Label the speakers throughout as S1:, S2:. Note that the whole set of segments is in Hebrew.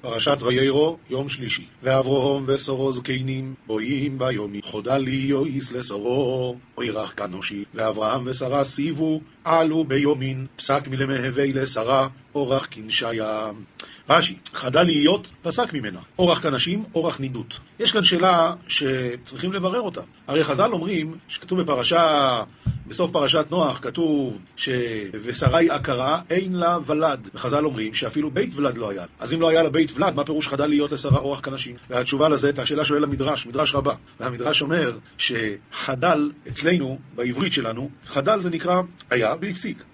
S1: פרשת ויירו, יום שלישי. ואברהם וסורו זקנים, בואים ביומי, חודה לי יויס לסורו, אוירך כנושי. ואברהם ושרה סיבו, עלו ביומין, פסק מלמהווה לשרה, אורח כנשיה. רש"י, חדל להיות, פסק ממנה. אורח כנשים, אורח נידות. יש כאן שאלה שצריכים לברר אותה. הרי חז"ל אומרים, שכתוב בפרשה, בסוף פרשת נוח, כתוב ש... ושרי עקרה, אין לה ולד. וחז"ל אומרים שאפילו בית ולד לא היה. אז אם לא היה לה בית ולד, מה פירוש חדל להיות לשרה אורח כנשים? והתשובה לזה, את השאלה שואל המדרש, מדרש רבה. והמדרש אומר שחדל, אצלנו, בעברית שלנו, חדל זה נקרא היה והפסיק.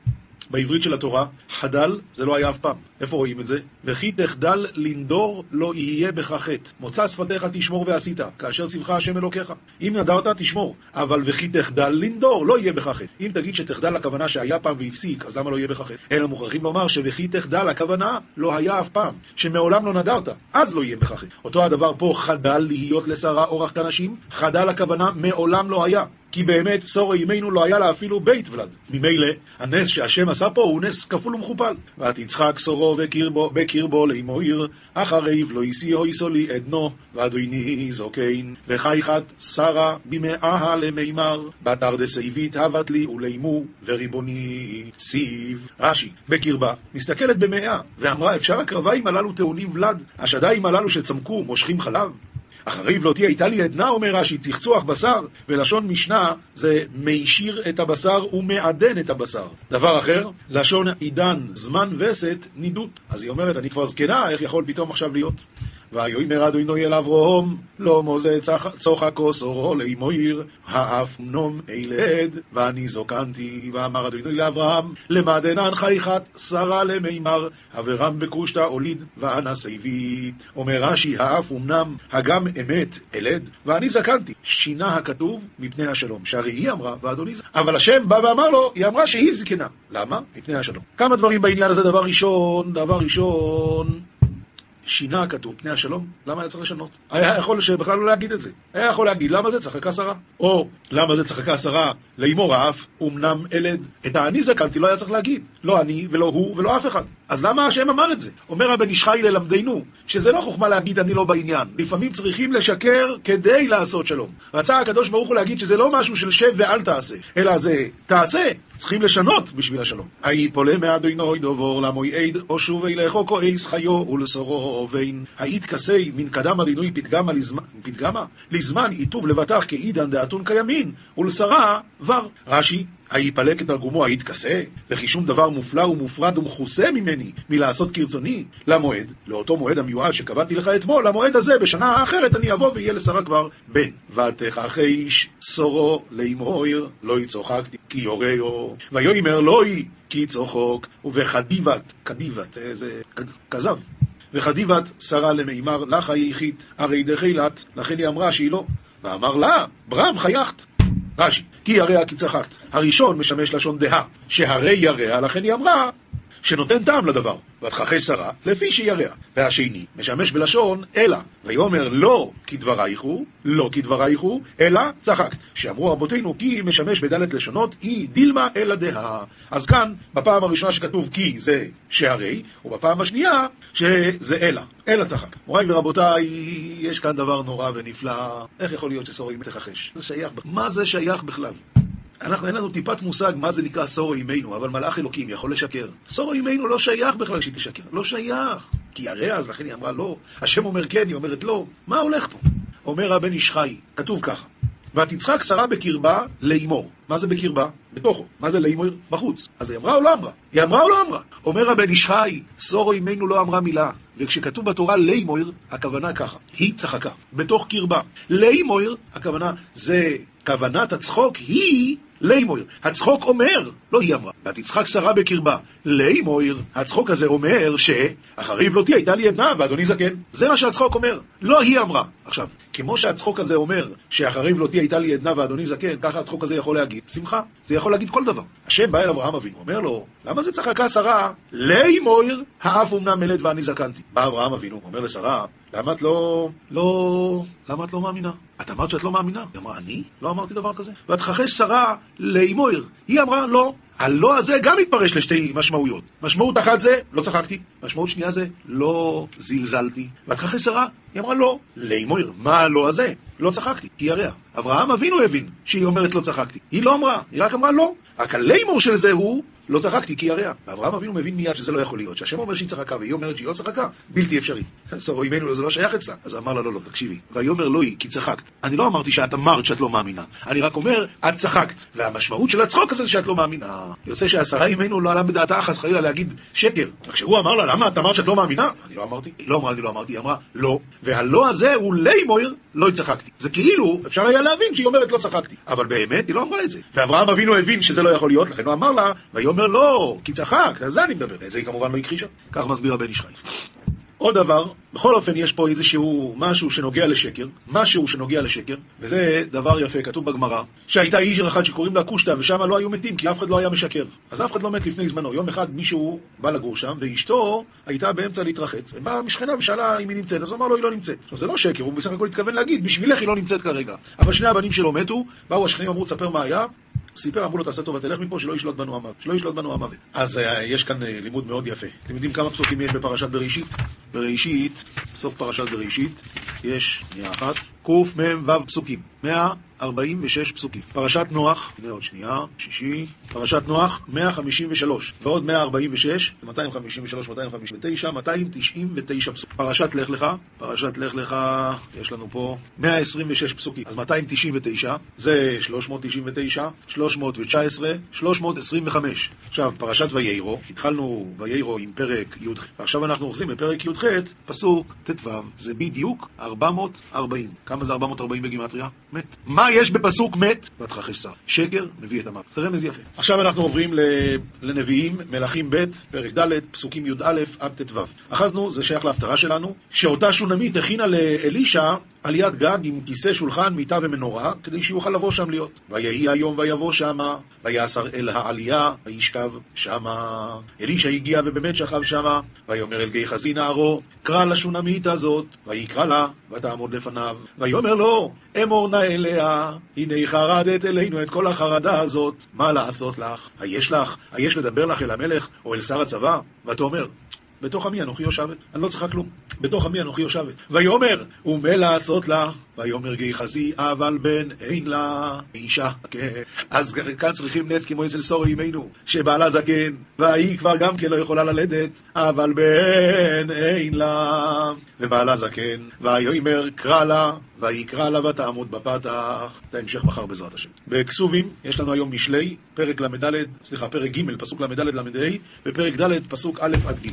S1: בעברית של התורה, חדל זה לא היה אף פעם. איפה רואים את זה? וכי תחדל לנדור לא יהיה בך חטא. מוצא שפתיך תשמור ועשית, כאשר ציווך השם אלוקיך. אם נדרת תשמור, אבל וכי תחדל לנדור לא יהיה בך חטא. אם תגיד שתחדל הכוונה שהיה פעם והפסיק, אז למה לא יהיה בך חטא? אלא מוכרחים לומר שווכי תחדל הכוונה לא היה אף פעם, שמעולם לא נדרת, אז לא יהיה בך חטא. אותו הדבר פה, חדל להיות לשרה אורח כנשים, חדל הכוונה מעולם לא היה. כי באמת צור אימנו לא היה לה אפילו בית ולד. ממילא, הנס שהשם עשה פה הוא נס כפול ומכופל. ותצחק צורו בקרבו לאמו עיר, אחריו לא הסיעו איסולי עדנו, ואדוני זוקין. וחייכת שרה במאה למימר, בתר דסייבית הבת לי ולאמו, וריבוני סיב. רש"י, בקרבה, מסתכלת במאה, ואמרה, אפשר הקרביים הללו טעונים ולד, השדיים הללו שצמקו מושכים חלב? אחריו לא תהיה הייתה לי עדנה, אומר רש"י, תחצוח בשר, ולשון משנה זה מישיר את הבשר ומעדן את הבשר. דבר אחר, לשון עידן, זמן וסת, נידות. אז היא אומרת, אני כבר זקנה, איך יכול פתאום עכשיו להיות? ויאמר אדוני אל אברהם, לא מוזה צוחקו סורו לאמו עיר, האף נום אילד, ואני זוקנתי, ואמר אדוני לאברהם, למדנן חייכת, שרה למימר, אברהם בקושתא הוליד, ואנה סייבית. אומר רש"י, האף אמנם, הגם אמת, אלד, ואני זקנתי. שינה הכתוב מפני השלום, שהרי היא אמרה, ואדוני זקנתי. אבל השם בא ואמר לו, היא אמרה שהיא זקנה. למה? מפני השלום. כמה דברים בעניין הזה, דבר ראשון, דבר ראשון, שינה הכתוב, פני השלום, למה היה צריך לשנות? היה יכול שבכלל לא להגיד את זה. היה יכול להגיד, למה זה צחקה שרה? או, למה זה צחקה שרה לאמור האף, אמנם אלד. את האני זקנתי לא היה צריך להגיד. לא אני, ולא הוא, ולא אף אחד. אז למה השם אמר את זה? אומר הבן איש חי ללמדנו, שזה לא חוכמה להגיד אני לא בעניין. לפעמים צריכים לשקר כדי לעשות שלום. רצה הקדוש ברוך הוא להגיד שזה לא משהו של שב ואל תעשה, אלא זה תעשה, צריכים לשנות בשביל השלום. היי פולה מאדוני דובור למוי עד, או שוב אילכו כועס חיו ולשורו ובין. היית כסי מן קדם הדינוי פתגמה לזמן, פתגמה? לזמן עיטוב לבטח כאידן דאתון כימין, ולשרה ור. רש"י היפלק את תרגומו היתכסה, וכי שום דבר מופלא ומופרד ומכוסה ממני מלעשות כרצוני למועד, לאותו מועד המיועד שקבעתי לך אתמול, למועד הזה בשנה האחרת אני אבוא ויהיה לשרה כבר בן. ותכחיש סורו לאמור לא יצוחקתי כי יורהו, ויאמר לוי כי צוחוק, ובחדיבת, קדיבת, זה כזב. וחדיבת שרה למימר לך היחיד, הרי דחילת, לכן היא אמרה שהיא לא. ואמר לה, ברם חייכת. רש"י, כי ירע כי צחקת. הראשון משמש לשון דהה, שהרי ירע, לכן היא אמרה שנותן טעם לדבר, ותכחי שרה, לפי שירע. והשני משמש בלשון אלא, ויאמר לא כדברייך הוא, לא כדברייך הוא, אלא צחקת. שאמרו רבותינו כי משמש בדלת לשונות, אי דילמה אלא דהה. אז כאן, בפעם הראשונה שכתוב כי זה שהרי, ובפעם השנייה שזה אלא, אלא צחק. מוריי ורבותיי, יש כאן דבר נורא ונפלא. איך יכול להיות שסורים תכחש? מה זה שייך בכלל? אנחנו, אין לנו טיפת מושג מה זה נקרא סורו אימנו, אבל מלאך אלוקים יכול לשקר. סורו אימנו לא שייך בכלל שהיא תשקר, לא שייך. כי הרי אז, לכן היא אמרה לא. השם אומר כן, היא אומרת לא. מה הולך פה? אומר הבן איש חי, כתוב ככה: ותצחק שרה בקרבה לאמור. מה זה בקרבה? בתוכו. מה זה לאמור? בחוץ. אז היא אמרה או לא אמרה? היא אמרה או לא אמרה? אומר הבן איש חי, סורו אימנו לא אמרה מילה. וכשכתוב בתורה לימויר, הכוונה ככה, היא צחקה, בתוך קרבה. לימויר, הכוונה, זה כוונת הצחוק היא לימויר. הצחוק אומר, לא היא אמרה, ותצחק שרה בקרבה. לימויר, הצחוק הזה אומר שאחרי בלותי הייתה לי עדנה ואדוני זקן. זה מה שהצחוק אומר, לא היא אמרה. עכשיו, כמו שהצחוק הזה אומר שאחרי בלותי הייתה לי עדנה ואדוני זקן, ככה הצחוק הזה יכול להגיד שמחה. זה יכול להגיד כל דבר. השם בא אל אברהם אבינו, אומר לו, למה זה צחקה שרה? לימויר, האף אמנם מלד ואני זקנתי. בא אברהם אבינו, אומר לשרה, למה את לא... לא... למה את לא מאמינה? את אמרת שאת לא מאמינה. היא אמרה, אני? לא אמרתי דבר כזה. ותכחש שרה לאמויר. היא אמרה לא. הלא הזה גם מתפרש לשתי משמעויות. משמעות אחת זה, לא צחקתי. משמעות שנייה זה, לא זלזלתי. ואת חסרה? היא אמרה לא. לאמויר, מה הלא הזה? לא צחקתי, כי ירע. אברהם אבינו הבין שהיא אומרת לא צחקתי. היא לא אמרה, היא רק אמרה לא. רק הלימור של זה הוא לא צחקתי כי ירע. ואברהם אבינו מבין מיד שזה לא יכול להיות, שהשם אומר שהיא צחקה והיא אומרת שהיא לא צחקה, בלתי אפשרי. סורו אימנו זה לא שייך אצלה. אז אמר לה לא, לא, תקשיבי. ויאמר לא היא, כי צחקת. אני לא אמרתי שאת אמרת שאת לא מאמינה, אני רק אומר, את צחקת. והמשמעות של הצחוק הזה זה שאת לא מאמינה. יוצא שהשרה אימנו לא עלה בדעתה חס חלילה להגיד שקר. כשהוא אמר לה, למה את אמרת שאת לא מאמינה? אני לא אמרתי. היא לא אמרה, אני לא אמרתי, היא אמרה, לא. והלא הזה הוא לימויר, לא צחקתי. זה כאילו, אפשר היה להבין שהיא אומרת לא צחקתי. אבל באמת, היא לא אמרה את זה. ואברהם אבינו הבין שזה לא יכול להיות, לכן הוא אמר לה, ויאמר לא, כי צחקת, על זה אני מדבר. זה היא כמובן לא הכחישה. כך מסביר הבן איש חי. עוד דבר, בכל אופן יש פה איזשהו משהו שנוגע לשקר, משהו שנוגע לשקר, וזה דבר יפה, כתוב בגמרא, שהייתה איש אחד שקוראים לה קושטא, ושם לא היו מתים, כי אף אחד לא היה משקר. אז אף אחד לא מת לפני זמנו. יום אחד מישהו בא לגור שם, ואשתו הייתה באמצע להתרחץ. באה משכנה ושאלה אם היא נמצאת, אז הוא אמר לו, היא לא נמצאת. עכשיו, זה לא שקר, הוא בסך הכל התכוון להגיד, בשבילך היא לא נמצאת כרגע. אבל שני הבנים שלו מתו, באו השכנים אמרו, תספר מה היה, סיפר, אמרו לו, תעשה טובה, תלך מפה, שלא ישלוט בנו המוות. שלא ישלוט בנו המוות. אז uh, יש כאן uh, לימוד מאוד יפה. אתם יודעים כמה פסוקים יש בפרשת בראשית? בראשית, סוף פרשת בראשית, יש, שנייה אחת, קמ"ו פסוקים. 146 פסוקים. פרשת נוח, הנה עוד שנייה, שישי, פרשת נוח, 153, ועוד 146, 253, 259, 299 פסוקים. פרשת לך לך, פרשת לך לך, יש לנו פה 126 פסוקים. אז 299, זה 399, 319, 325. עכשיו, פרשת ויירו, התחלנו ויירו עם פרק י"ח, ועכשיו אנחנו אוחזים בפרק י"ח, פסוק ט"ו, זה בדיוק 440. כמה זה 440 בגימטריה? מת. מה יש בפסוק מת? ותכחש שר. שקר מביא את המוות. זה רמז יפה. עכשיו אנחנו עוברים לנביאים, מלכים ב', פרק ד', פסוקים י"א עד ט"ו. אחזנו, זה שייך להפטרה שלנו, שאותה שונמית הכינה לאלישע עליית גג עם כיסא, שולחן, מיטה ומנורה, כדי שיוכל לבוא שם להיות. ויהי היום ויבוא שמה, ויעשר אל העלייה, וישכב שמה. אלישע הגיע ובאמת שכב שמה, ויאמר אל גיחזי נערו, קרא לשונמית הזאת, ויקרא לה, ותעמוד לפניו. ויאמר לו, אמור נא אליה, הנה חרדת אלינו את כל החרדה הזאת, מה לעשות לך? היש לך, היש לדבר לך אל המלך או אל שר הצבא? ואתה אומר, בתוך עמי אנוכי יושבת, אני לא צריכה כלום. בתוך עמי אנוכי יושבת. ויאמר, ומה לעשות לה? ויאמר גיחזי, אבל בן אין לה אישה. כן. אז כאן צריכים נס כמו אצל סורי אמנו, שבעלה זקן, והיא כבר גם כן לא יכולה ללדת, אבל בן אין לה. ובעלה זקן, ויאמר קרא לה, ויקרא לה ותעמוד בפתח. את ההמשך מחר בעזרת השם. בכסובים, יש לנו היום משלי, פרק ל"ד, סליחה, פרק ג', פסוק ל"ד ל"ה, ופרק ד', פסוק א' עד ג'.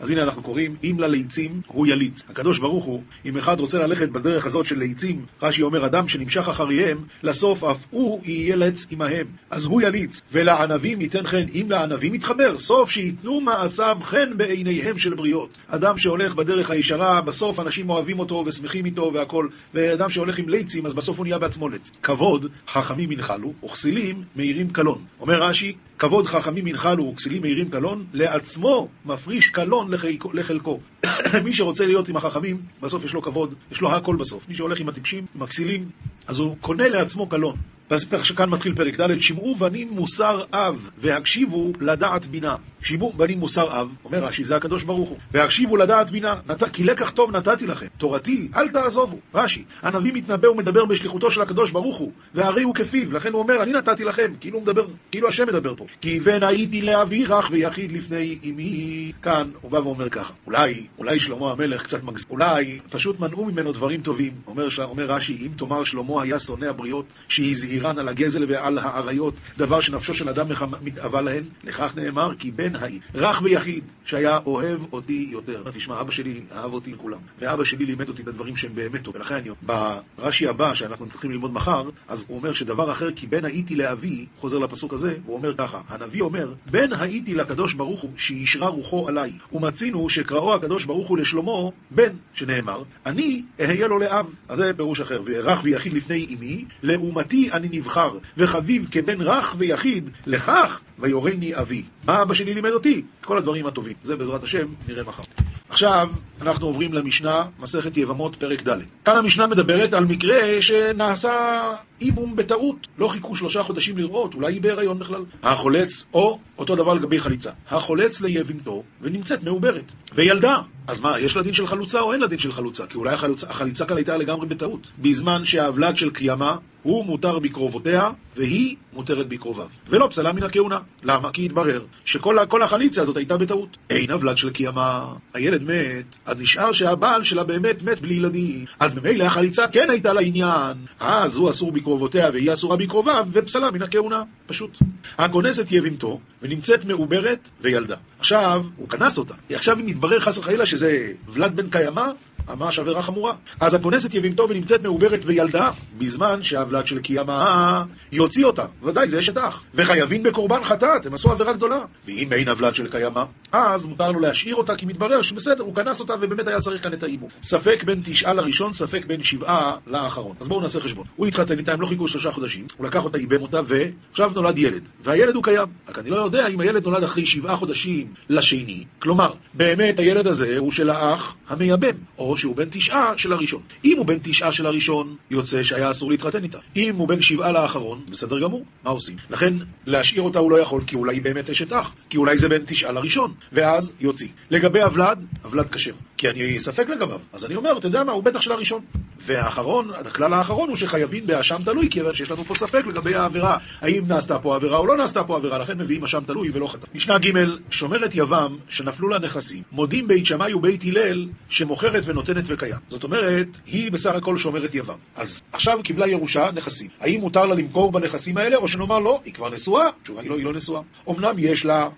S1: אז הנה אנחנו קוראים, אם לליצים הוא יליץ. הקדוש ברוך הוא, אם אחד רוצה ללכת בדרך הזאת של ליצים, רש"י אומר, אדם שנמשך אחריהם, לסוף אף הוא יהיה לץ עמהם. אז הוא יליץ. ולענבים ייתן חן, אם לענבים יתחבר, סוף שייתנו מעשיו חן בעיניהם של בריות. אדם שהולך בדרך הישרה, בסוף אנשים אוהבים אותו ושמחים איתו והכל. ואדם שהולך עם ליצים, אז בסוף הוא נהיה בעצמו לץ. כבוד, חכמים ינחלו, וכסילים מאירים קלון. אומר רש"י, כבוד חכמים ינחלו וכסילים מאירים קלון, לעצמו מפריש קלון לחלקו. מי שרוצה להיות עם החכמים, בסוף יש לו כבוד, יש לו הכל בסוף. מי שהולך עם הטיפשים, עם הכסילים, אז הוא קונה לעצמו קלון. ואז כאן מתחיל פרק ד', שמעו בנים מוסר אב, והקשיבו לדעת בינה. שמעו בנים מוסר אב, אומר רש"י, זה הקדוש ברוך הוא. והקשיבו לדעת בינה, נת... כי לקח טוב נתתי לכם. תורתי, אל תעזובו. רש"י, הנביא מתנבא ומדבר בשליחותו של הקדוש ברוך הוא, והרי הוא כפיו, לכן הוא אומר, אני נתתי לכם, כאילו הוא מדבר, כאילו השם מדבר פה. כי בן הייתי לאבי רך ויחיד לפני אמי. כאן הוא בא ואומר ככה, אולי, אולי שלמה המלך קצת מגזים, אולי פשוט מנעו ממנו דברים טובים. אומר, אומר רש"י, אם תאמר שלמה היה שונא הבריות, שהזהירן על הגזל ועל האריות, דבר שנפשו של אדם מתאווה להן, לכך נאמר, כי בן ההיא, רך ויחיד, שהיה אוהב אותי יותר. תשמע, אבא שלי אהב אותי עם כולם, ואבא שלי לימד אותי את הדברים שהם באמת טוב, ולכן אני... ברש"י הבא, שאנחנו צריכים ללמוד מחר, אז הוא אומר שדבר אחר, כי בן הייתי לאבי, חוזר לפסוק הזה, הוא אומר ככה, הנביא אומר, בן הייתי לקדוש ברוך הוא, שישרה רוחו עליי, ומצינו שקראו הקדוש ברוך הוא לשלמה, בן, שנאמר, אני אהיה לו לאב. אז זה פירוש אחר, ורך ויחיד לפני אמי, לעומתי אני נבחר, וחביב כבן רך ויחיד, לכך ויורני אבי. מה אבא שלי לימד אותי? כל הדברים הטובים. זה בעזרת השם, נראה מחר. עכשיו, אנחנו עוברים למשנה, מסכת יבמות, פרק ד'. כאן המשנה מדברת על מקרה שנעשה איבום בטעות. לא חיכו שלושה חודשים לראות, אולי היא בהיריון בכלל. החולץ, או אותו דבר לגבי חליצה. החולץ ליבמתו ונמצאת מעוברת. וילדה. אז מה, יש לה דין של חלוצה או אין לה דין של חלוצה? כי אולי החלוצה, החליצה כאן הייתה לגמרי בטעות. בזמן שהוולד של קיימה הוא מותר בקרובותיה, והיא מותרת בקרוביו. ולא פסלה מן הכהונה. למה? כי התברר שכל החליצה הזאת הייתה בטעות. אין הוולד של קיימה, הילד מת, אז נשאר שהבעל שלה באמת מת בלי ילדים. אז ממילא החליצה כן הייתה לה עניין. אז הוא אסור בקרובותיה והיא אסורה בקרוביו, ופסלה מן הכהונה. פשוט. הכונסת יבימתו, ונמצאת מעוברת וילדה. עכשיו, הוא כנס אותה. עכשיו אם יתברר חס וחלילה שזה ולד בן קיימא, ממש עבירה חמורה. אז הכונסת יבימתו ונמצאת מעוברת וילדה, בזמן שהוולד של קיימא יוציא אותה. ודאי, זה אשת אח. וחייבים בקורבן חטאת, הם עשו עבירה גדולה. ואם אין הוולד של קיימא, אז מותר לו להשאיר אותה, כי מתברר שבסדר, הוא כנס אותה ובאמת היה צריך כאן את האימו. ספק בין תשעה לראשון, ספק בין שבעה לאחרון. אז בואו נעשה חשבון. הוא התחתן איתה, הם לא חיכו שלושה חודשים, הוא לקח אותה, איבם אותה, ועכשיו נולד ילד. והילד הוא קיים. רק אני לא יודע אם הילד נולד אחרי שבעה חודשים לשני. כלומר, באמת הילד הזה הוא של האח המייבם, או שהוא בן תשעה של הראשון. אם הוא בן תשעה של הראשון, יוצא שהיה אסור להתחתן איתה. אם הוא בן שבעה לאחרון, בסדר גמור, מה עושים? לכן, להשאיר אותה הוא לא יכול, כי אולי היא באמת אשת אח, כי אולי זה בן תשעה לראשון, ואז יוציא. לגבי הוולד, הוולד כשר, כי אני ספק לגביו. אז אני אומר, אתה יודע מה, הוא בטח של הראשון. והאחרון, הכלל האחרון הוא שחייבים באשם תלוי, כיוון שיש לנו פה ספק לגבי העבירה, האם נעשתה פה עבירה או לא נעשתה פה עבירה, לכן מביאים אשם תלוי ולא חטא. משנה ג' שומרת יבם שנפלו לה נכסים, מודים בית שמאי ובית הלל שמוכרת ונותנת וקיים. זאת אומרת, היא בסך הכל שומרת יבם. אז עכשיו קיבלה ירושה נכסים. האם מותר לה למכור בנכסים האלה, או שנאמר לא, היא כבר נשואה? התשובה היא לא, היא לא נשואה. אמנם יש לה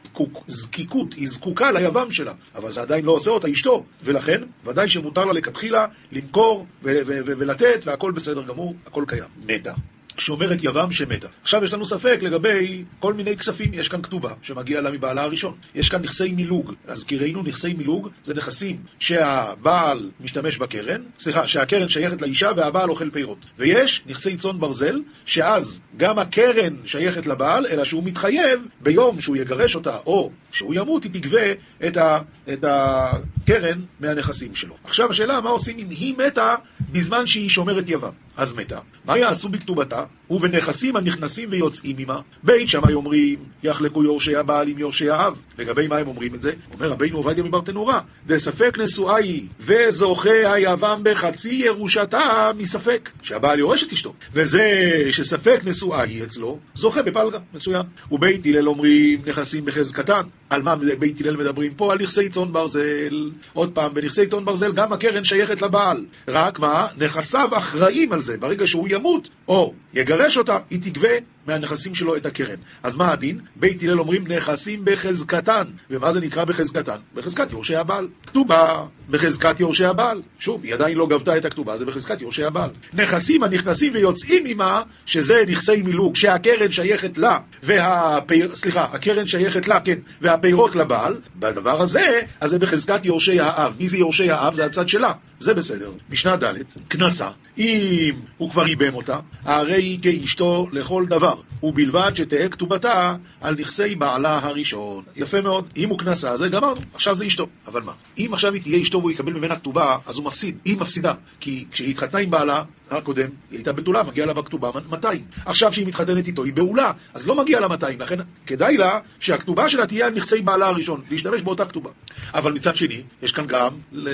S1: זקיקות, היא זקוקה ליבם שלה, אבל זה עדיין לא עושה אותה אשתו, ולכן ודאי שמותר לה לכתחילה למכור ולתת, והכל בסדר גמור, הכל קיים. מתה. שאומרת יבם שמתה. עכשיו יש לנו ספק לגבי כל מיני כספים, יש כאן כתובה שמגיע לה מבעלה הראשון. יש כאן נכסי מילוג. אז כראינו נכסי מילוג זה נכסים שהבעל משתמש בקרן, סליחה, שהקרן שייכת לאישה והבעל אוכל פירות. ויש נכסי צאן ברזל, שאז גם הקרן שייכת לבעל, אלא שהוא מתחייב ביום שהוא יגרש אותה או שהוא ימות, היא תגבה את, ה, את הקרן מהנכסים שלו. עכשיו השאלה, מה עושים אם היא מתה בזמן שהיא שומרת יבם? אז מתה. מה יעשו בכתובתה? ובנכסים הנכנסים ויוצאים עמה. בית שמאי אומרים, יחלקו יורשי הבעל עם יורשי האב. לגבי מה הם אומרים את זה? אומר רבינו עובדיה מברטנורה, דספק נשואה היא, וזוכה היבם בחצי ירושתה מספק, שהבעל יורש את אשתו. וזה שספק נשואה היא אצלו, זוכה בפלגה, מצוין. ובית הלל אומרים, נכסים בחזקתן. על מה בית הלל מדברים פה? על נכסי צאן ברזל. עוד פעם, בנכסי צאן ברזל גם הקרן שייכת לבעל. רק מה? נכסיו אחראים על זה. ברגע שהוא ימות, או יגרש אותה, היא תגבה מהנכסים שלו את הקרן. אז מה הדין? בית הלל אומרים נכסים בחזקתן. ומה זה נקרא בחזקתן? בחזקת יורשי הבעל. כתובה בחזקת יורשי הבעל. שוב, היא עדיין לא גבתה את הכתובה, זה בחזקת יורשי הבעל. נכסים הנכנסים ויוצאים עמה, שזה נכסי מילוג, שהקרן שייכת לה, והפיר... סליחה, הקרן שייכת לה, כן, והפירות לבעל, בדבר הזה, אז זה בחזקת יורשי האב. מי זה יורשי האב? זה הצד שלה. זה בסדר. משנה ד', כנסה. אם הוא כבר איבם אותה, הרי היא כאשתו לכל דבר, ובלבד שתהא כתובתה על נכסי בעלה הראשון. יפה מאוד. אם הוא כנסה, זה גמרנו. עכשיו זה אשתו. אבל מה? אם עכשיו היא תהיה אשתו והוא יקבל ממנה כתובה, אז הוא מפסיד. היא מפסידה. כי כשהיא התחתנה עם בעלה, הקודם, היא הייתה בתולה, מגיע לה בכתובה 200. עכשיו שהיא מתחתנת איתו, היא בעולה, אז לא מגיע לה 200, לכן כדאי לה שהכתובה שלה תהיה על נכסי בעלה הראשון, להשתמש באותה כתובה. אבל מצד שני, יש כאן גם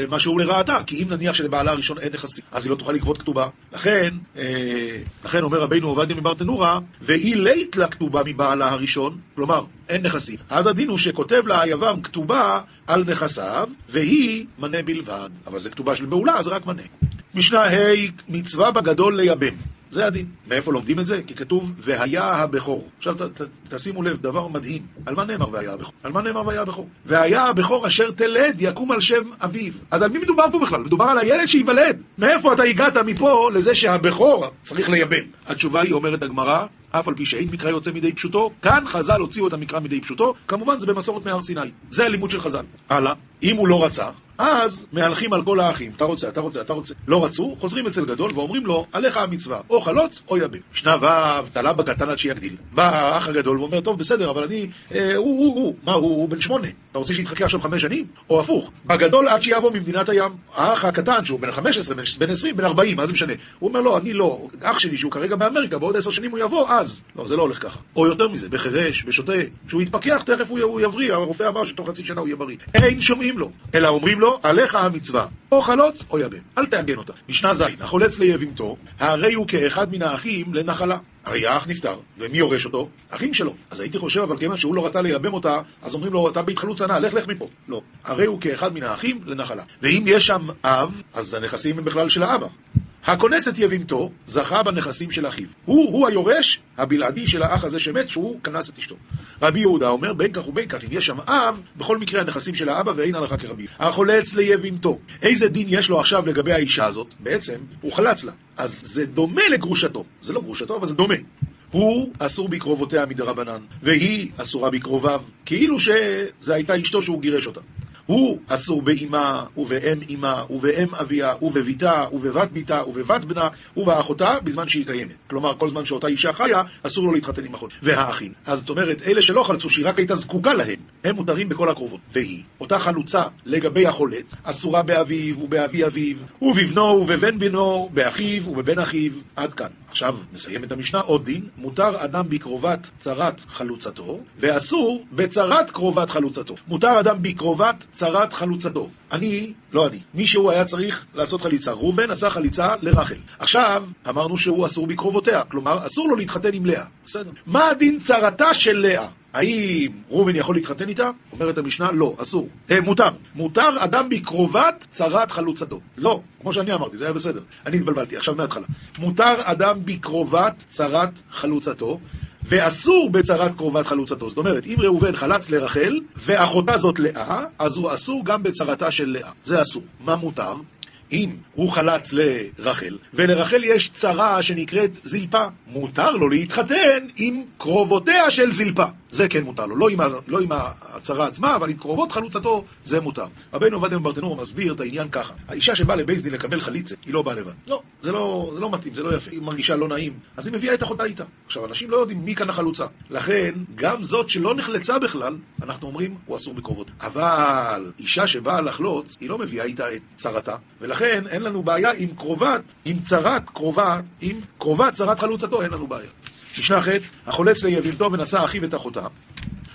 S1: משהו לרעתה, כי אם נניח שלבעלה הראשון אין נכסים, אז היא לא תוכל לגבות כתובה. לכן, אה, לכן אומר רבינו עובדיה מברטנורה, והיא לית לה כתובה מבעלה הראשון, כלומר, אין נכסים. אז הדין הוא שכותב לה היבם כתובה על נכסיו, והיא מנה בלבד. אבל זה כתובה של בעולה, אז רק מנה. משנה ה' מצווה בגדול לייבם. זה הדין. מאיפה לומדים את זה? כי כתוב, והיה הבכור. עכשיו ת, ת, תשימו לב, דבר מדהים. על מה נאמר והיה הבכור? על מה נאמר והיה הבכור? והיה הבכור אשר תלד יקום על שם אביו. אז על מי מדובר פה בכלל? מדובר על הילד שייוולד. מאיפה אתה הגעת מפה לזה שהבכור צריך לייבם? התשובה היא, אומרת הגמרא, אף על פי שאין מקרא יוצא מידי פשוטו, כאן חז"ל הוציאו את המקרא מידי פשוטו, כמובן זה במסורת מהר סיני. זה הלימוד של חז"ל. הלאה, אם הוא לא רצה, אז מהלכים על כל האחים, אתה רוצה, אתה רוצה, אתה רוצה. לא רצו, חוזרים אצל גדול ואומרים לו, עליך המצווה, או חלוץ או יבם. שנה ו', תלה בקטן עד שיגדיל. בא האח הגדול ואומר, טוב, בסדר, אבל אני, אה, הוא, הוא, הוא, מה, הוא, הוא בן שמונה, אתה רוצה שיתחכה עכשיו חמש שנים? או הפוך, בגדול עד שיבוא ממדינת הים. האח הקטן, שהוא בן 15, בן 20, בן 40, מה זה משנה? הוא אומר, לא, אני לא, אח שלי שהוא כרגע באמריקה, בעוד עשר שנים הוא יבוא, אז. לא, זה לא הולך ככה. או יותר מזה, בחירש, בשוטה, כשהוא יתפכח, תכף הוא יבריא, הרופא אמר שתוך חצי שנה הוא יהיה בריא. אין שומעים לו, אלא אומרים לו, עליך המצווה, או חלוץ או יבם, אל תעגן אותה. משנה ז', החולץ ליבימתו, הרי הוא כאחד מן האחים לנחלה. הרי האח נפטר, ומי יורש אותו? אחים שלו. אז הייתי חושב, אבל כיוון שהוא לא רצה לייבם אותה, אז אומרים לו, אתה בהתחלות צנע, לך לך מפה. לא. הרי הוא כאחד מן האחים לנחלה. ואם יש שם אב, אז הנכסים הם בכלל של האבא. הכונס את יבימתו, זכה בנכסים של אחיו. הוא, הוא היורש הבלעדי של האח הזה שמת, שהוא כנס את אשתו. רבי יהודה אומר, בין כך ובין כך, אם יש שם אב, בכל מקרה הנכסים של האבא ואין הלכה כרבי. החולץ ליבימתו. איזה דין יש לו עכשיו לגבי האישה הזאת? בעצם, הוא חלץ לה. אז זה דומה לגרושתו. זה לא גרושתו, אבל זה דומה. הוא אסור בקרובותיה מדרבנן, והיא אסורה בקרוביו, כאילו שזה הייתה אשתו שהוא גירש אותה. הוא אסור באמה, ובאם אמה, ובאם אביה, ובביתה, ובבת ביתה, ובבת בנה, ובאחותה, בזמן שהיא קיימת. כלומר, כל זמן שאותה אישה חיה, אסור לו להתחתן עם אחות. והאחים. אז זאת אומרת, אלה שלא חלצו, שהיא רק הייתה זקוקה להם, הם מותרים בכל הקרובות. והיא, אותה חלוצה לגבי החולץ, אסורה באביו, ובאבי אביו, ובבנו, ובבן בנו, באחיו, ובבן אחיו, עד כאן. עכשיו, נסיים את המשנה, עוד דין, מותר אדם בקרובת צרת חלוצתו, ואסור בצרת קרובת חלוצתו. מותר אדם בקרובת צרת חלוצתו. אני, לא אני, מישהו היה צריך לעשות חליצה. ראובן עשה חליצה לרחל. עכשיו, אמרנו שהוא אסור בקרובותיה, כלומר, אסור לו להתחתן עם לאה. בסדר. מה הדין צרתה של לאה? האם ראובן יכול להתחתן איתה? אומרת המשנה, לא, אסור. אה, מותר. מותר אדם בקרובת צרת חלוצתו. לא, כמו שאני אמרתי, זה היה בסדר. אני התבלבלתי, עכשיו מההתחלה. מותר אדם בקרובת צרת חלוצתו, ואסור בצרת קרובת חלוצתו. זאת אומרת, אם ראובן חלץ לרחל, ואחותה זאת לאה, אז הוא אסור גם בצרתה של לאה. זה אסור. מה מותר? אם הוא חלץ לרחל, ולרחל יש צרה שנקראת זלפה, מותר לו להתחתן עם קרובותיה של זלפה. זה כן מותר לו, לא עם, לא עם הצרה עצמה, אבל עם קרובות חלוצתו זה מותר. רבינו עובדיה מברטנור מסביר את העניין ככה: האישה שבאה לבייס דין לקבל חליצה, היא לא באה לבד. לא, זה לא, זה לא מתאים, זה לא יפה, היא מרגישה לא נעים, אז היא מביאה את אחותה איתה. עכשיו, אנשים לא יודעים מי כאן החלוצה. לכן, גם זאת שלא נחלצה בכלל, אנחנו אומרים, הוא אסור בקרובות. אבל אישה שבאה לחלוץ, היא לא מביאה איתה את צרתה, ולכן אין לנו בעיה עם קרובת, עם צרת קרובה, עם קרובת צרת חלוצתו, אין לנו בעיה. משנה ח' החולץ ליבימתו ונשא אחיו את אחותה.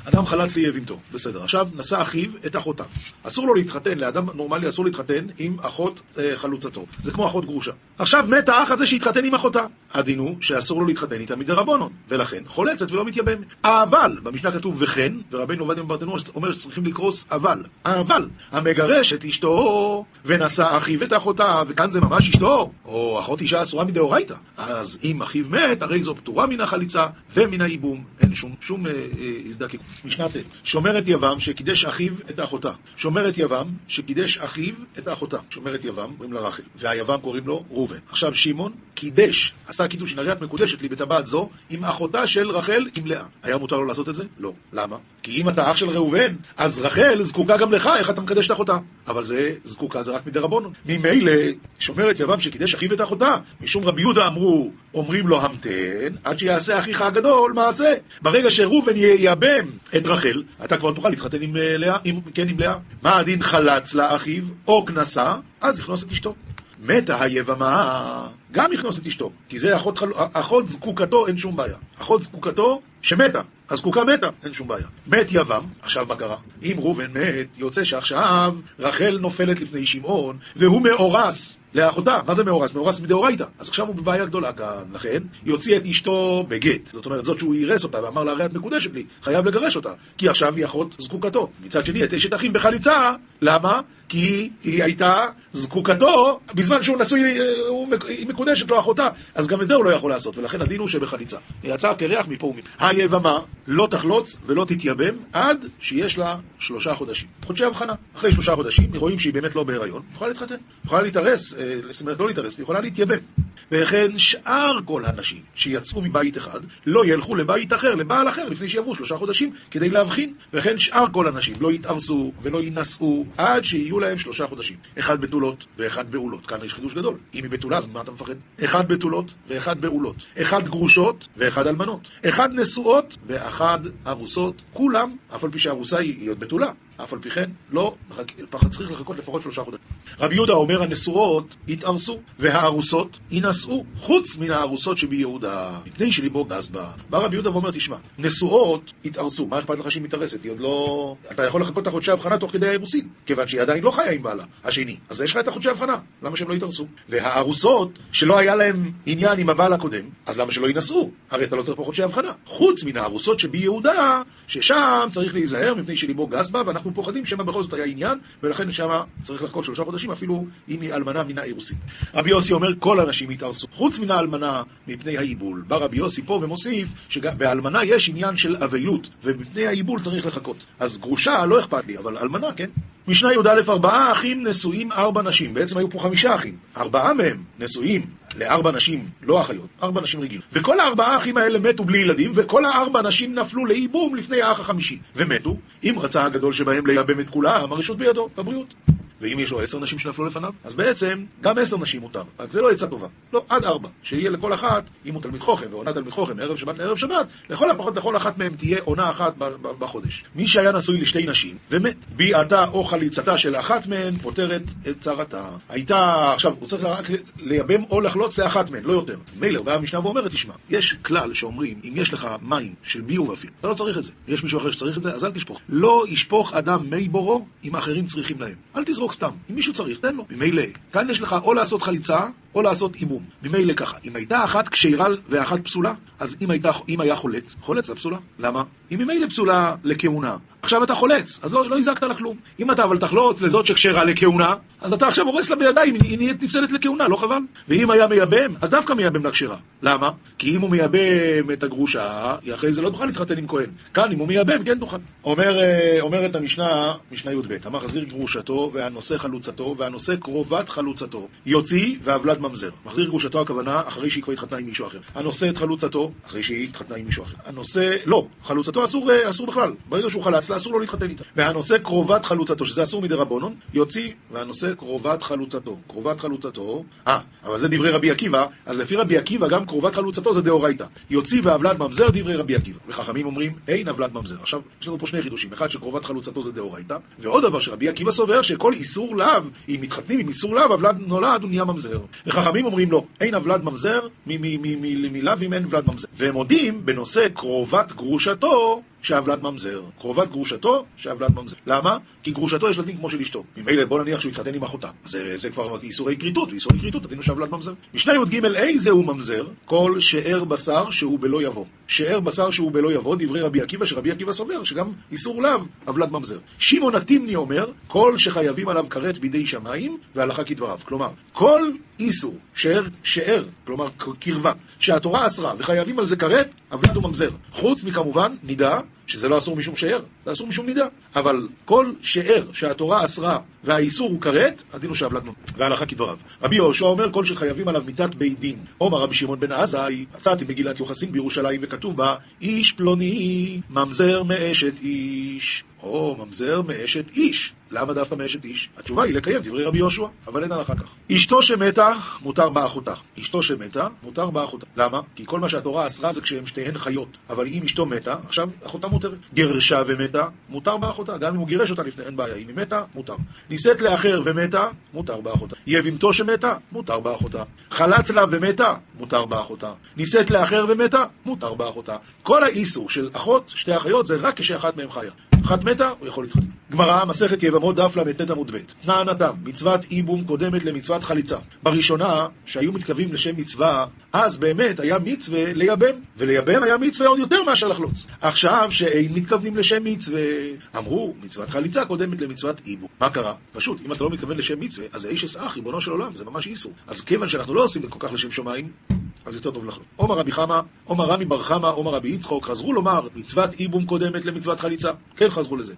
S1: אדם חלץ ליבימתו, בסדר. עכשיו נשא אחיו את אחותה. אסור לו להתחתן, לאדם נורמלי אסור להתחתן עם אחות אה, חלוצתו. זה כמו אחות גרושה. עכשיו מת האח הזה שהתחתן עם אחותה. הדין הוא שאסור לו להתחתן איתה מדרבנון, ולכן חולצת ולא מתייבמת. אבל, במשנה כתוב וכן, ורבינו עובדיה מברטנור אומר שצריכים לקרוס אבל. אבל, המגרש את אשתו ונשא אחיו את אחותה, וכאן זה ממש אשתו, או אחות אישה אסורה מדאורייתא. אז אם אחיו מת, הרי זו פטורה מן החליצה ומן הייבום. אין שום, שום אה, אה, הזדקקות. משנה ט' שומרת יבם שקידש אחיו את אחותה. שומרת יבם שקידש אחיו את אחותה. שומרת יבם, קוראים לה רחל. והיבם קוראים לו ראובן. עכשיו שמעון קידש, עשה קידוש, הרי את מקודשת לי בטבעת זו, עם אחותה של רחל עם לאה. היה מותר לו לעשות את זה? לא. למה? כי אם אתה אח של ראובן, אז רחל זקוקה גם לך, איך אתה מקדש את אחותה? אבל זה זקוקה זה רק מדרבנון. ממילא, שומרת יבם שקידש אחיו את אחותה, משום רבי יהודה אמרו, אומרים לו המתן, עד שיעשה אחיך הגדול מעשה. ברגע שראובן ייבם את רחל, אתה כבר תוכל להתחתן עם לאה, עם, כן עם לאה. מה הדין חלץ לאחיו, או כנסה, אז יכנוס את אשתו. מתה היבמה, גם יכנוס את אשתו, כי זה אחות, חל... אחות זקוקתו, אין שום בעיה. אחות זקוקתו שמתה, הזקוקה מתה, אין שום בעיה. מת יבם, עכשיו מה קרה? אם ראובן מת, יוצא שעכשיו רחל נופלת לפני שמעון, והוא מאורס לאחותה. מה זה מאורס? מאורס מדאורייתא. אז עכשיו הוא בבעיה גדולה כאן. לכן, יוציא את אשתו בגט. זאת אומרת, זאת שהוא אירס אותה ואמר לה, הרי את מקודשת לי, חייב לגרש אותה. כי עכשיו היא אחות זקוקתו. מצד שני, את אשת אחים בחליצה, למה? כי היא הייתה זקוקתו, בזמן שהוא נשוי, היא מקודשת לו אחותה. אז גם את זה הוא לא יכול לעשות, ולכן הדין הוא שבחליצה. היא יצאה קרח מפה ומפה. היבמה לא תחלוץ ולא תתייבם עד שיש לה שלושה חודשים. חודשי הבחנה. אחרי שלושה חודשים, רואים שהיא באמת לא בהיריון, יכולה להתחתן. יכולה להתארס, זאת אומרת לא להתארס, היא יכולה להתייבם. וכן שאר כל הנשים שיצאו מבית אחד, לא ילכו לבית אחר, לבעל אחר, לפני שיעברו שלושה חודשים, כדי להבחין. וכן שאר כל הנשים לא יתארסו ולא יינשאו עד שיהיו להם שלושה חודשים. אחד בתולות ואחד בעולות. כאן יש חידוש גדול. אם היא בתולה, אז ממה אתה מפחד? אחד בתולות ואחד בעולות. אחד גרושות ואחד אלמנות. אחד נשואות ואחד ארוסות. כולם, אף על פי שהארוסה היא עוד בתולה. אף על פי כן, לא, צריך לחכות לפחות שלושה חודשים. רבי יהודה אומר, הנשואות יתארסו, והארוסות יינשאו, חוץ מן הארוסות שביהודה, מפני שליבו גז בה. בא רבי יהודה ואומר, תשמע, נשואות יתארסו, מה אכפת לך שהיא מתארסת? היא עוד לא... אתה יכול לחכות את החודשי ההבחנה תוך כדי האירוסין, כיוון שהיא עדיין לא חיה עם בעלה, השני. אז יש לך את החודשי ההבחנה, למה שהם לא יתארסו? והארוסות, שלא היה להם עניין עם הבעל הקודם, אז למה שלא יינשאו? הרי אתה לא צריך פה חודשי הבחנה. חוץ מן הארוסות שביהודה, ששם צריך להיזהר מפני שליבו גז בה, ואנחנו פוחדים שמא בכל זאת היה עניין, ולכן שמה צריך לחכות שלושה חודשים, אפילו אם היא אלמנה מן האירוסין. רבי יוסי אומר, כל הנשים יתארסו, חוץ מן האלמנה מפני העיבול. בא רבי יוסי פה ומוסיף, שבאלמנה יש עניין של אבלות, ומפני העיבול צריך לחכות. אז גרושה לא אכפת לי, אבל אלמנה כן. משנה י"א ארבעה אחים נשואים ארבע נשים, בעצם היו פה חמישה אחים, ארבעה מהם נשואים לארבע נשים, לא אחיות, ארבע נשים רגילות. וכל הארבעה האחים האלה מתו בלי ילדים, וכל הארבע נשים נפלו לייבום לפני האח החמישי, ומתו. אם רצה הגדול שבהם לייבם את כולם, הרשות בידו, בבריאות. ואם יש לו עשר נשים שנפלו לפניו, אז בעצם גם עשר נשים מותר. רק זה לא עצה טובה. לא, עד ארבע. שיהיה לכל אחת, אם הוא תלמיד חוכם ועונה תלמיד חוכם מערב שבת לערב שבת, לכל הפחות לכל אחת מהם תהיה עונה אחת בחודש. מי שהיה נשוי לשתי נשים ומת, ביעתה או חליצתה של אחת מהן פותרת את צרתה. הייתה, עכשיו, הוא צריך רק לייבם או לחלוץ לאחת מהן, לא יותר. מילא, באה המשנה ואומרת, תשמע, יש כלל שאומרים, אם יש לך מים של ביוב אפילו, אתה לא צריך את זה. יש מישהו אחר שצריך את זה, אז אל תשפוך. לא ישפוך אדם מי בורו אם אחרים צריכים להם. אל תזרוק סתם. אם מישהו צריך, תן לו. ממילא, כאן יש לך או לעשות חליצה, או לעשות אימום. ממילא ככה, אם הייתה אחת כשרה ואחת פסולה, אז אם, הייתה, אם היה חולץ, חולץ לפסולה. למה? היא ממילא פסולה לכהונה. עכשיו אתה חולץ, אז לא, לא הזקת לה כלום. אם אתה אבל תחלוץ לזאת שכשרה לכהונה, אז אתה עכשיו הורס לה בידיים, היא נהיית נפסלת לכהונה, לא חבל? ואם היה מייבם, אז דווקא מייבם לכשרה. למה? כי אם הוא מייבם את הגרושה, היא אחרי זה לא תוכל להתחתן עם כהן. כאן, אם הוא מייבם, כן תוכל. אומר, אומרת המשנה, משנה י"ב, המחזיר גרושתו, והנושא חלוצתו, והנושא קרובת חלוצתו. יוציא והבלד ממזר. מחזיר גרושתו הכוונה, אחרי שהיא כבר התחתנה עם מישהו אחר. הנושא את חלוצתו, אחרי שהיא התחתנה עם מישהו אחר. הנושא, לא, חלוצתו אסור, אסור בכלל. ברגע שהוא חלץ לה, אסור לו להתחתן איתה. והנושא קרובת חלוצתו, שזה אסור מדי רבונון, יוציא, והנושא קרובת חלוצתו. קרובת חלוצתו, אה, אבל זה דברי רבי עקיבא, אז לפי רבי עקיבא גם קרובת חלוצתו זה דאורייתא. יוציא והבלד ממזר דברי רבי עקיבא. וחכמים אומרים, אין הבלד ממזר. עכשיו, יש לנו פה שני חידושים. אחד שקרובת חלוצתו זה דאורייתא, ועוד דבר שרבי עקיבא סובר שכל איסור לאו, אם מתחתנים עם איסור לאו, הבלד נולד, הוא נהיה ממזר. וחכמים אומרים לו, אין הבלד ממזר, מלאו אם אין ולד ממזר. והם מודים בנושא קרובת גרושתו, שהבלד ממזר. קרובת גרושתו, שהבלד ממזר. למה? כי גרושתו יש לה דין כמו של אשתו. ממילא בוא נניח שהוא יתחתן עם אחותה. זה, זה כבר איסורי כריתות, ואיסורי כריתות, תבינו שהבלד ממזר. משנה י"ג, איזה הוא ממזר? כל שאר בשר שהוא בלא יבוא. שאר בשר שהוא בלא יבוא, דברי רבי עקיבא, שרבי עקיבא סובר שגם איסור לאו, הבלד ממזר. שמעון התימני אומר, כל שחייבים עליו כרת בידי שמיים, והלכה כדבריו. כלומר, כל איסור, שאר, שאר, כלומר קרבה, שהתורה אסרה וחייבים על זה כרת, הבלד הוא ממזר. חוץ מכמובן, נידה, שזה לא אסור משום שאר, זה אסור משום נידה. אבל כל שאר שהתורה אסרה והאיסור הוא כרת, הדין הוא שהבלד ממזר. והלכה כדבריו. רבי יהושע אומר, כל שחייבים עליו מיתת בית דין. עומר רבי שמעון בן עזאי, מצאתי מגילת יוחסין בירושלים וכתוב בה, איש פלוני ממזר מאשת איש. או ממזר מאשת איש. למה דווקא מאשת איש? התשובה היא לקיים דברי רבי יהושע, אבל אין הלכה כך. אשתו שמתה, מותר באחותה. אשתו שמתה, מותר באחותה. למה? כי כל מה שהתורה אסרה זה כשהם שתיהן חיות. אבל אם אשתו מתה, עכשיו אחותה מותרת. גרשה ומתה, מותר באחותה. גם אם הוא גירש אותה לפני, אין בעיה. אם היא מתה, מותר. נישאת לאחר ומתה, מותר באחותה. יבימתו שמתה, מותר באחותה. חלץ לה ומתה, מותר באחותה. נישאת לאחר ומתה, מותר באחותה. כל האיסור של אחות, שתי אחיות, זה רק כשאחת מהן חיה. אחת מתה, הוא יכול להתחתן. גמרא, מסכת יבמות, דף ל"ט עמוד ב'. טענתם, מצוות איבום קודמת למצוות חליצה. בראשונה, שהיו מתכוונים לשם מצווה, אז באמת היה מצווה לייבם, ולייבם היה מצווה עוד יותר מאשר לחלוץ. עכשיו, שאין מתכוונים לשם מצווה, אמרו, מצוות חליצה קודמת למצוות איבום. מה קרה? פשוט, אם אתה לא מתכוון לשם מצווה, אז האיש אסאח, ריבונו של עולם, זה ממש איסור. אז כיוון שאנחנו לא עושים כל כך לשם שמיים, אז יותר טוב לחלוט. עומר רבי חמא, עומר רמי בר חמא, עומר רבי יצחוק, חזרו לומר מצוות איבום קודמת למצוות חליצה. כן חזרו לזה.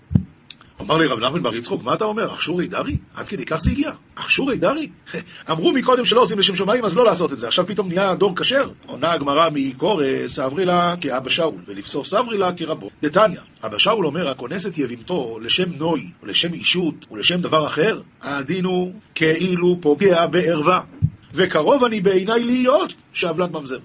S1: אמר לי רב נחמן בר יצחוק, מה אתה אומר? אכשורי דרי? עד כדי כך זה הגיע. אכשורי דרי? אמרו מקודם שלא עושים לשם שמיים, אז לא לעשות את זה. עכשיו פתאום נהיה דור כשר? עונה הגמרא מקורא סברי לה כאבא שאול, ולבסוף סברי לה כרבו. דתניא, אבא שאול אומר, הכונס את יבימתו לשם נוי, ולשם אישות, ולשם דבר אחר, הדין הוא כאילו פוגע בערווה. וקרוב אני בעיניי להיות שעוולת ממזר.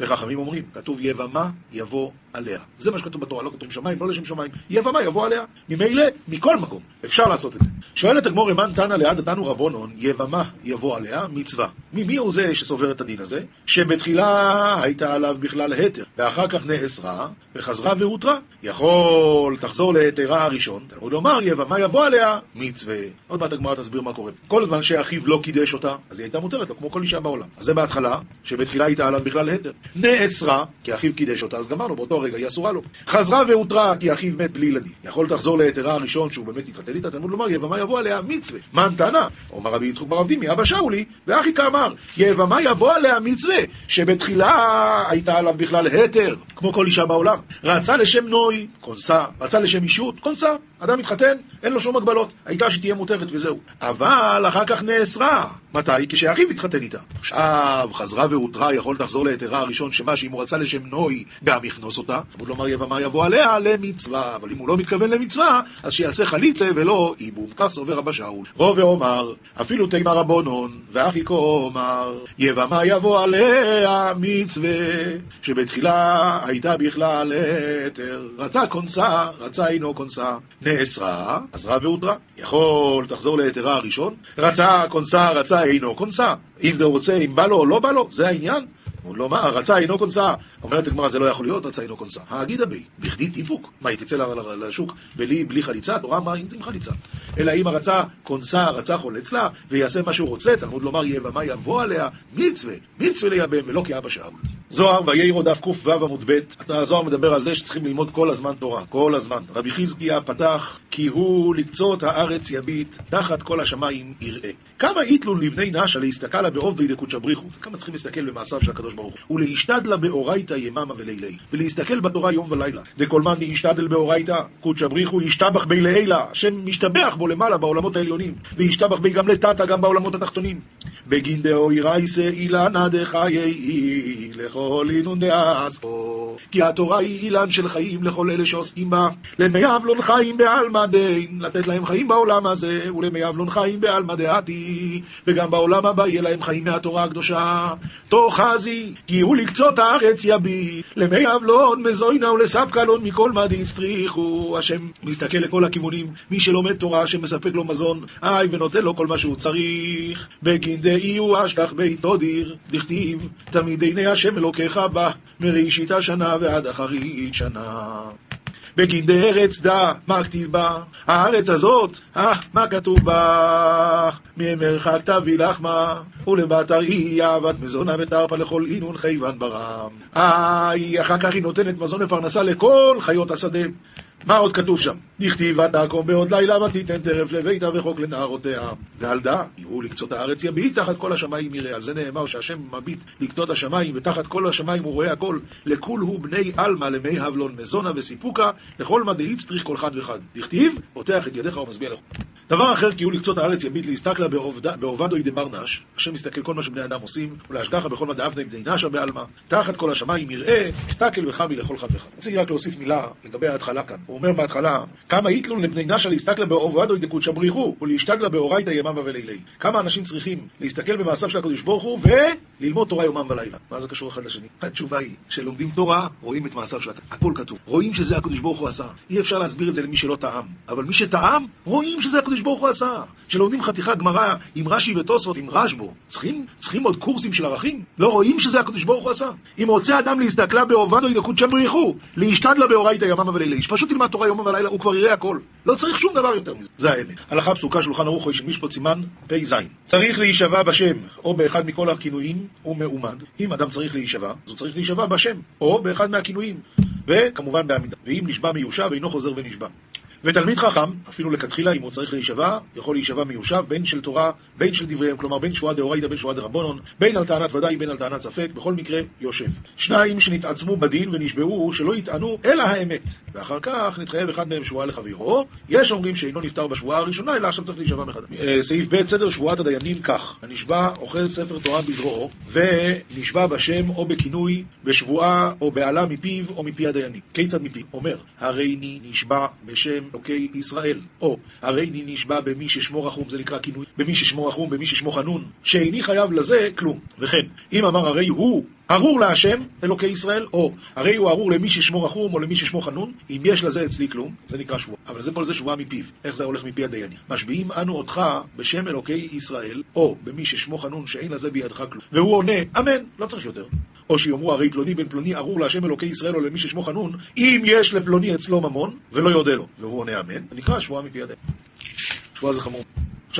S1: וחכמים אומרים, כתוב יבמה יבוא עליה. זה מה שכתוב בתורה, לא כתוב שמיים, לא לשם שמיים. יבמה יבוא עליה. ממילא, מכל מקום, אפשר לעשות את זה. שואלת הגמור, אמן תנא ליד תנו רבונון, יבמה יבוא עליה, מצווה. ממי הוא זה שסובר את הדין הזה? שבתחילה הייתה עליו בכלל התר, ואחר כך נאסרה, וחזרה והותרה. יכול, תחזור להתרה הראשון, תלמוד לומר, יבמה יבוא עליה, מצווה. עוד מעט הגמרא תסביר מה קורה. כל זמן שאחיו לא קידש אותה, אז היא הייתה מותרת לו, כמו כל אישה בעולם. אז זה בהתחלה, שבתחילה הייתה עליו בכלל התר. נאסרה, כי אחיו קידש אותה, אז גמרנו, באותו רגע היא אסורה לו. חזרה והותרה, כי אחיו מת בלי ילדים. יכול לחזור להתרה הראשון, שהוא באמת התחתן איתה, תלמוד לומר, יבמה יבוא עליה מצווה. מן טענה? אומר רבי יצחוק בר אבדימי, אבא שאולי, ואחי כאמר, יבמה יבוא עליה מצווה, שבתחילה הייתה עליו בכלל התר, כמו כל אישה בעולם. רצה לשם נוי, כונסה, רצה לשם אישות, כונסה. אדם מתחתן, אין לו שום הגבלות, העיקר שתהיה מותרת וזהו. אבל אחר כך נאסרה. מתי? כשאחיו התחתן איתה. עכשיו, חזרה והותרה, יכול לחזור להתרה הראשון, שמה שאם הוא רצה לשם נוי, גם יכנוס אותה. אמרו לומר יבמה יבוא עליה למצווה, אבל אם הוא לא מתכוון למצווה, אז שיעשה חליצה ולא איבום. כך סובר רבא שאול. רוב ואומר, אפילו תימא רבונון, ואחי כה אומר, יבמה יבוא עליה מצווה, שבתחילה הייתה בכלל היתר. רצה כונסה, רצה אינו כונסה. נאסרה, עזרה והודרה. יכול, תחזור להתרה הראשון. רצה כונסה, רצה אינו כונסה. אם זה רוצה, אם בא לו או לא בא לו, זה העניין. הוא לא מה, רצה אינו כונסה. אומרת הגמרא, זה לא יכול להיות, רצה אינו כונסה. האגידה בי, בכדי טיפוק. מה, היא תצא לשוק בלי, בלי חליצה? תורה מה עם חליצה? אלא אם הרצה כונסה, רצה חולץ לה, ויעשה מה שהוא רוצה, תלמוד לומר יבמה יבוא עליה, מצווה, מצווה ליבם, ולא כאבא שאול. זוהר, ויהירו דף ק"ו עמוד ב', הזוהר מדבר על זה שצריכים ללמוד כל הזמן תורה, כל הזמן. רבי חזקיה פתח, כי הוא לקצות הארץ יביט, תחת כל השמיים יראה. כמה איתלו לבני נשה להסתכל לה בעובדי דקודשא בריחו, כמה צריכים להסתכל במעשיו של הקדוש ברוך הוא, ולהשתדלה באורייתא יממה ולילי, ולהסתכל בתורה יום ולילה. וכל מאן ישתדל באורייתא קודשא בריחו ישתבח בי לעילה, השם משתבח בו למעלה בעולמות העליונים, וישתבח בי גם לטאטא גם בעולמות התחתונים. בגין דאו ירייסא אילנא דחיי לכל אינון דאספו, כי התורה היא אילן של חיים לכל אלה שעוסקים בה. למי אבלון חיים בעלמא דין, לתת להם חיים בעולם הזה, ולמי אבלון חיים בעלמא דעתי, וגם בעולם הבא יהיה להם חיים מהתורה הקדושה. תאחזי, כי הוא לקצות הארץ יביא, למי אבלון מזוינה ולספקלון מכל מדי הצטריכו. השם מסתכל לכל הכיוונים, מי שלומד תורה, השם מספק לו מזון, איי, ונותן לו כל מה שהוא צריך. בגין דאי הוא אשלח ביתו דיר, דכתיב, תמיד עיני השם אלוקיך בה, מראשית השנה ועד אחרית שנה. בגין דארץ דע, מה כתיב בה? הארץ הזאת, אה, מה כתוב בה? ממרחק תביא לחמה, ולבת ארעי אהבת מזונה ותרפה לכל אינון חייבן ברם. איי, אחר כך היא נותנת מזון ופרנסה לכל חיות השדה. מה עוד כתוב שם? דכתיב ותקום בעוד לילה ותיתן טרף לביתה וחוק לנערותיה. ועל דא, יראו לקצות הארץ יביט תחת כל השמיים יראה. על זה נאמר שהשם מביט לקצות השמיים, ותחת כל השמיים הוא רואה הכל. לכול הוא בני עלמא למי הבלון מזונה וסיפוקה, לכל מה דאיץ צריך כל חד וחד. דכתיב, פותח את ידיך ומשביע לך. דבר אחר, כי הוא לקצות הארץ יביט להסתכלה בעובדוי דבר נש, השם מסתכל כל מה שבני אדם עושים, ולהשגחה בכל מה דאבני בני נשה בעלמא, תחת כל השמיים יראה, הסתכל וחמי לכל וחד. רציתי רק להוסיף מילה לגבי ההתחלה כאן. הוא אומר בהתחלה, כמה יתלו לבני נשה להסתכלה בעובדוי דקודשא בריחו, ולהשתגלה באורייתא יממה ולילי. כמה אנשים צריכים להסתכל במעשיו של הקדוש ברוך הוא, וללמוד תורה יומם ולילה. מה זה קשור אחד לשני? התשובה היא, שלומדים תורה, רואים את מעשיו של הקדוש הכל כתוב. רואים שזה הקדוש ברוך הוא עשה. אי אפשר להסביר את זה למי שלא טעם. אבל מי שטעם, רואים שזה הקדוש ברוך הוא עשה. שלומדים חתיכה גמרא עם רש"י ותוספות, עם רשב"ו, צריכים, צריכים עוד קורסים של ערכים? לא רואים שזה הקדוש ברוך הוא עשה? אם רוצה אדם להסתכלה בעובדו ידקות שם בריחו, להשתדלה באורייתא יממה ולילה, שפשוט ילמד תורה יומם ולילה, הוא כבר יראה הכל. לא צריך שום דבר יותר מזה. זה האמת. הלכה פסוקה שולחן ערוך של משפט סימן פ"ז. צריך להישבע בשם, או באחד מכל הכינויים, הוא מעומד. אם אדם צריך להישבע, אז הוא צריך להישבע בשם, או באחד מהכינויים. וכמובן בעמידה. ואם נשבע מיושב, אינו חוזר ונשבע. ותלמיד חכם, אפילו לכתחילה, אם הוא צריך להישבע, יכול להישבע מיושב, בין של תורה, בין של דבריהם, כלומר בין שבועה דאורייתא, בין שבועה דרבנון, בין על טענת ודאי, בין על טענת ספק, בכל מקרה, יושב. שניים שנתעצמו בדין ונשבעו שלא יטענו אלא האמת, ואחר כך נתחייב אחד מהם שבועה לחברו, יש אומרים שאינו נפטר בשבועה הראשונה, אלא עכשיו צריך להישבע מחדש. אה, סעיף ב', סדר שבועת הדיינים כך, הנשבע אוכל ספר תורה בזרועו, ונשבע בשם או בכינוי, בשבועה או בעלה מפיו או מפי הדיינים. כיצד מפי? אומר, הריני נשבע בשם אלוקי ישראל, או הריני נשבע במי ששמו רחום, זה נקרא כינוי, במי ששמו רחום, במי ששמו חנון, שאיני חייב לזה כלום. וכן, אם אמר הרי הוא ארור להשם, אלוקי ישראל, או הרי הוא ארור למי ששמו רחום או למי ששמו חנון, אם יש לזה אצלי כלום, זה נקרא שבועה. אבל זה כל זה שבועה מפיו. איך זה הולך מפי הדיינים? משביעים אנו אותך בשם אלוקי ישראל, או במי ששמו חנון שאין לזה בידך כלום. והוא עונה, אמן, לא צריך יותר. או שיאמרו הרי פלוני בן פלוני ארור להשם אלוקי ישראל או למי ששמו חנון, אם יש לפלוני אצלו ממון, ולא יודה לו. והוא עונה אמן, נקרא שבועה מפי הדיינים. שבועה זה חמור.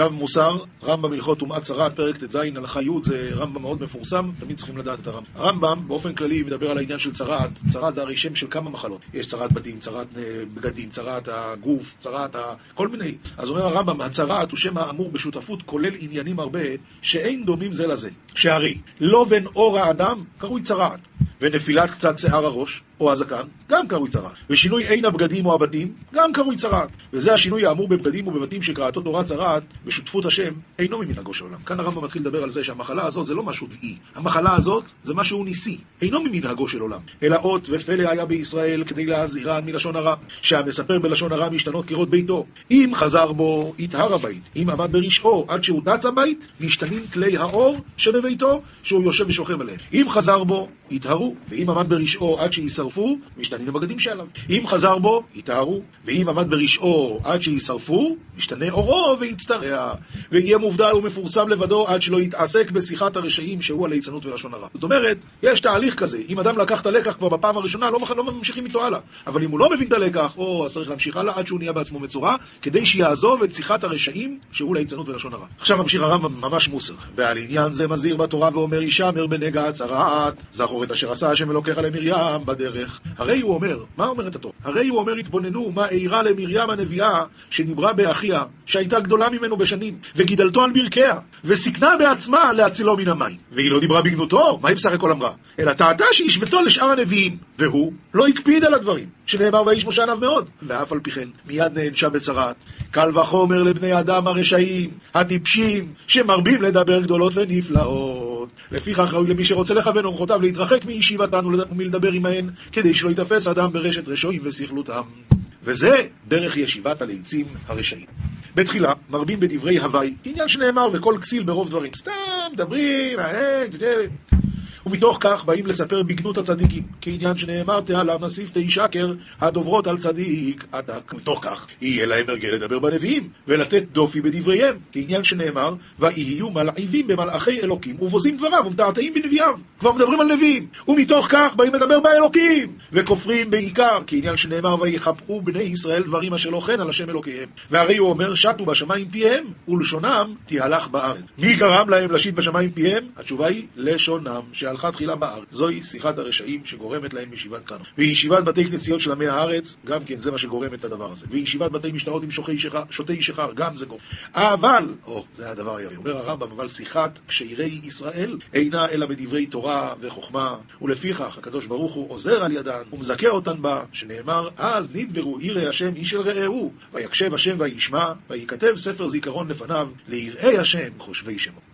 S1: עכשיו מוסר, רמב"ם הלכות טומאת צרעת, פרק ט"ז, הלכה י', זה רמב"ם מאוד מפורסם, תמיד צריכים לדעת את הרמב"ם. הרמב"ם באופן כללי מדבר על העניין של צרעת, צרעת זה הרי שם של כמה מחלות. יש צרעת בתים, צרעת בגדים, צרעת הגוף, צרעת ה... כל מיני. אז אומר הרמב"ם, הצרעת הוא שם האמור בשותפות, כולל עניינים הרבה, שאין דומים זה לזה. שהרי לא אור האדם קרוי צרעת, ונפילת קצת שיער הראש, או הזקן, גם קרוי צרעת. ושינוי עין הבגדים או הבתים, גם קרוי צרעת. וזה השינוי האמור בבגדים ובבתים שקראתו תורת צרעת, ושותפות השם, אינו ממנהגו של עולם. כאן הרמב"ם מתחיל לדבר על זה שהמחלה הזאת זה לא משהו טבעי. המחלה הזאת זה משהו ניסי, אינו ממנהגו של עולם. אלא אות ופלא היה בישראל כדי להזהירן מלשון הרע, שהמספר בלשון הרע משתנות קירות ביתו. אם חזר בו, יטהר הבית. אם עמד ברשעו עד שהוא דץ הבית, משתנים כלי האור שבביתו, שהוא יושב ושוכב עליהם. אם חזר בו, יטהרו, ואם עמד ברשעו עד שישרפו, משתנים הבגדים שעליו. אם חזר בו, יטהרו, ואם עמד ברשעו עד שישרפו, משתנה אורו ויצטרע, ויהיה מובדל ומפורסם לבדו עד שלא יתעסק בשיחת הרשעים שהוא הליצנות ולשון הרע. זאת אומרת, יש תהליך כזה, אם אדם לקח את הלקח כבר בפעם הראשונה, לא, לא ממשיכים איתו הלאה. אבל אם הוא לא מבין את הלקח, או אז צריך להמשיך הלאה עד שהוא נהיה בעצמו מצורע, כדי שיעזוב את שיחת הרשעים שהוא ליצנות ולשון הרע. עכשיו ממשיך הרמב"ם ממש מוסר, ועל עניין זה מזהיר בתורה ואומר ישמר בנגע הצרעת, זכור את אשר עשה השם אלוקיך למרים בדרך. הרי הוא אומר, מה אומרת התורה? הרי הוא אומר התבוננו מה אירע למרים הנביאה שדיברה באחיה, שהייתה גדולה ממנו בשנים, וגידלתו על ברכיה, וסיכנה בעצמה להצילו מן המים. והיא לא דיברה בגנותו, מה היא בסך הכל אמרה? אלא טעתה שהשוותו לשאר הנביאים, והוא לא הקפיד על הדברים, שנאמר ואיש משה עליו מאוד. ואף על פי כן, מיד נענשה בצרת. קל וחומר לבני אדם הרשעים, הטיפשים, שמרבים לדבר גדולות ונפלאות. לפיכך ראוי למי שרוצה לכוון אורחותיו להתרחק מישיבתן ומלדבר עמהן, כדי שלא ייתפס אדם ברשת רשעים וסכלותם. וזה דרך ישיבת הליצים הרשעים. בתחילה מרבים בדברי הוואי, עניין שנאמר וכל כסיל ברוב דברים. סתם מדברים, ומתוך כך באים לספר בגנות הצדיקים, כעניין שנאמר תהלם נסיף שקר הדוברות על צדיק עתק. מתוך כך יהיה להם הרגל לדבר בנביאים, ולתת דופי בדבריהם, כעניין שנאמר ויהיו מלעיבים במלאכי אלוקים ובוזים דבריו ומתעתעים בנביאיו. כבר מדברים על נביאים. ומתוך כך באים לדבר באלוקים, וכופרים בעיקר, כעניין שנאמר ויכפרו בני ישראל דברים אשר לא כן על השם אלוקיהם. והרי הוא אומר שטו בשמיים פיהם, ולשונם תהלך בארץ. מי גרם להם לשית בשמיים פיהם? התשובה היא לשונם. שהלכה תחילה בארץ. זוהי שיחת הרשעים שגורמת להם ישיבת קנו. וישיבת בתי כנסיות של עמי הארץ, גם כן זה מה שגורם את הדבר הזה. וישיבת בתי משטרות עם שותי שחר, גם זה גורם. אבל, או, זה הדבר היפה, אומר הרמב"ם, אבל שיחת כשירי ישראל אינה אלא בדברי תורה וחוכמה, ולפיכך הקדוש ברוך הוא עוזר על ידן ומזכה אותן בה, שנאמר, אז נדברו יראי השם איש אל רעהו, ויקשב השם וישמע, וייכתב ספר זיכרון לפניו, ליראי השם חושבי שמו.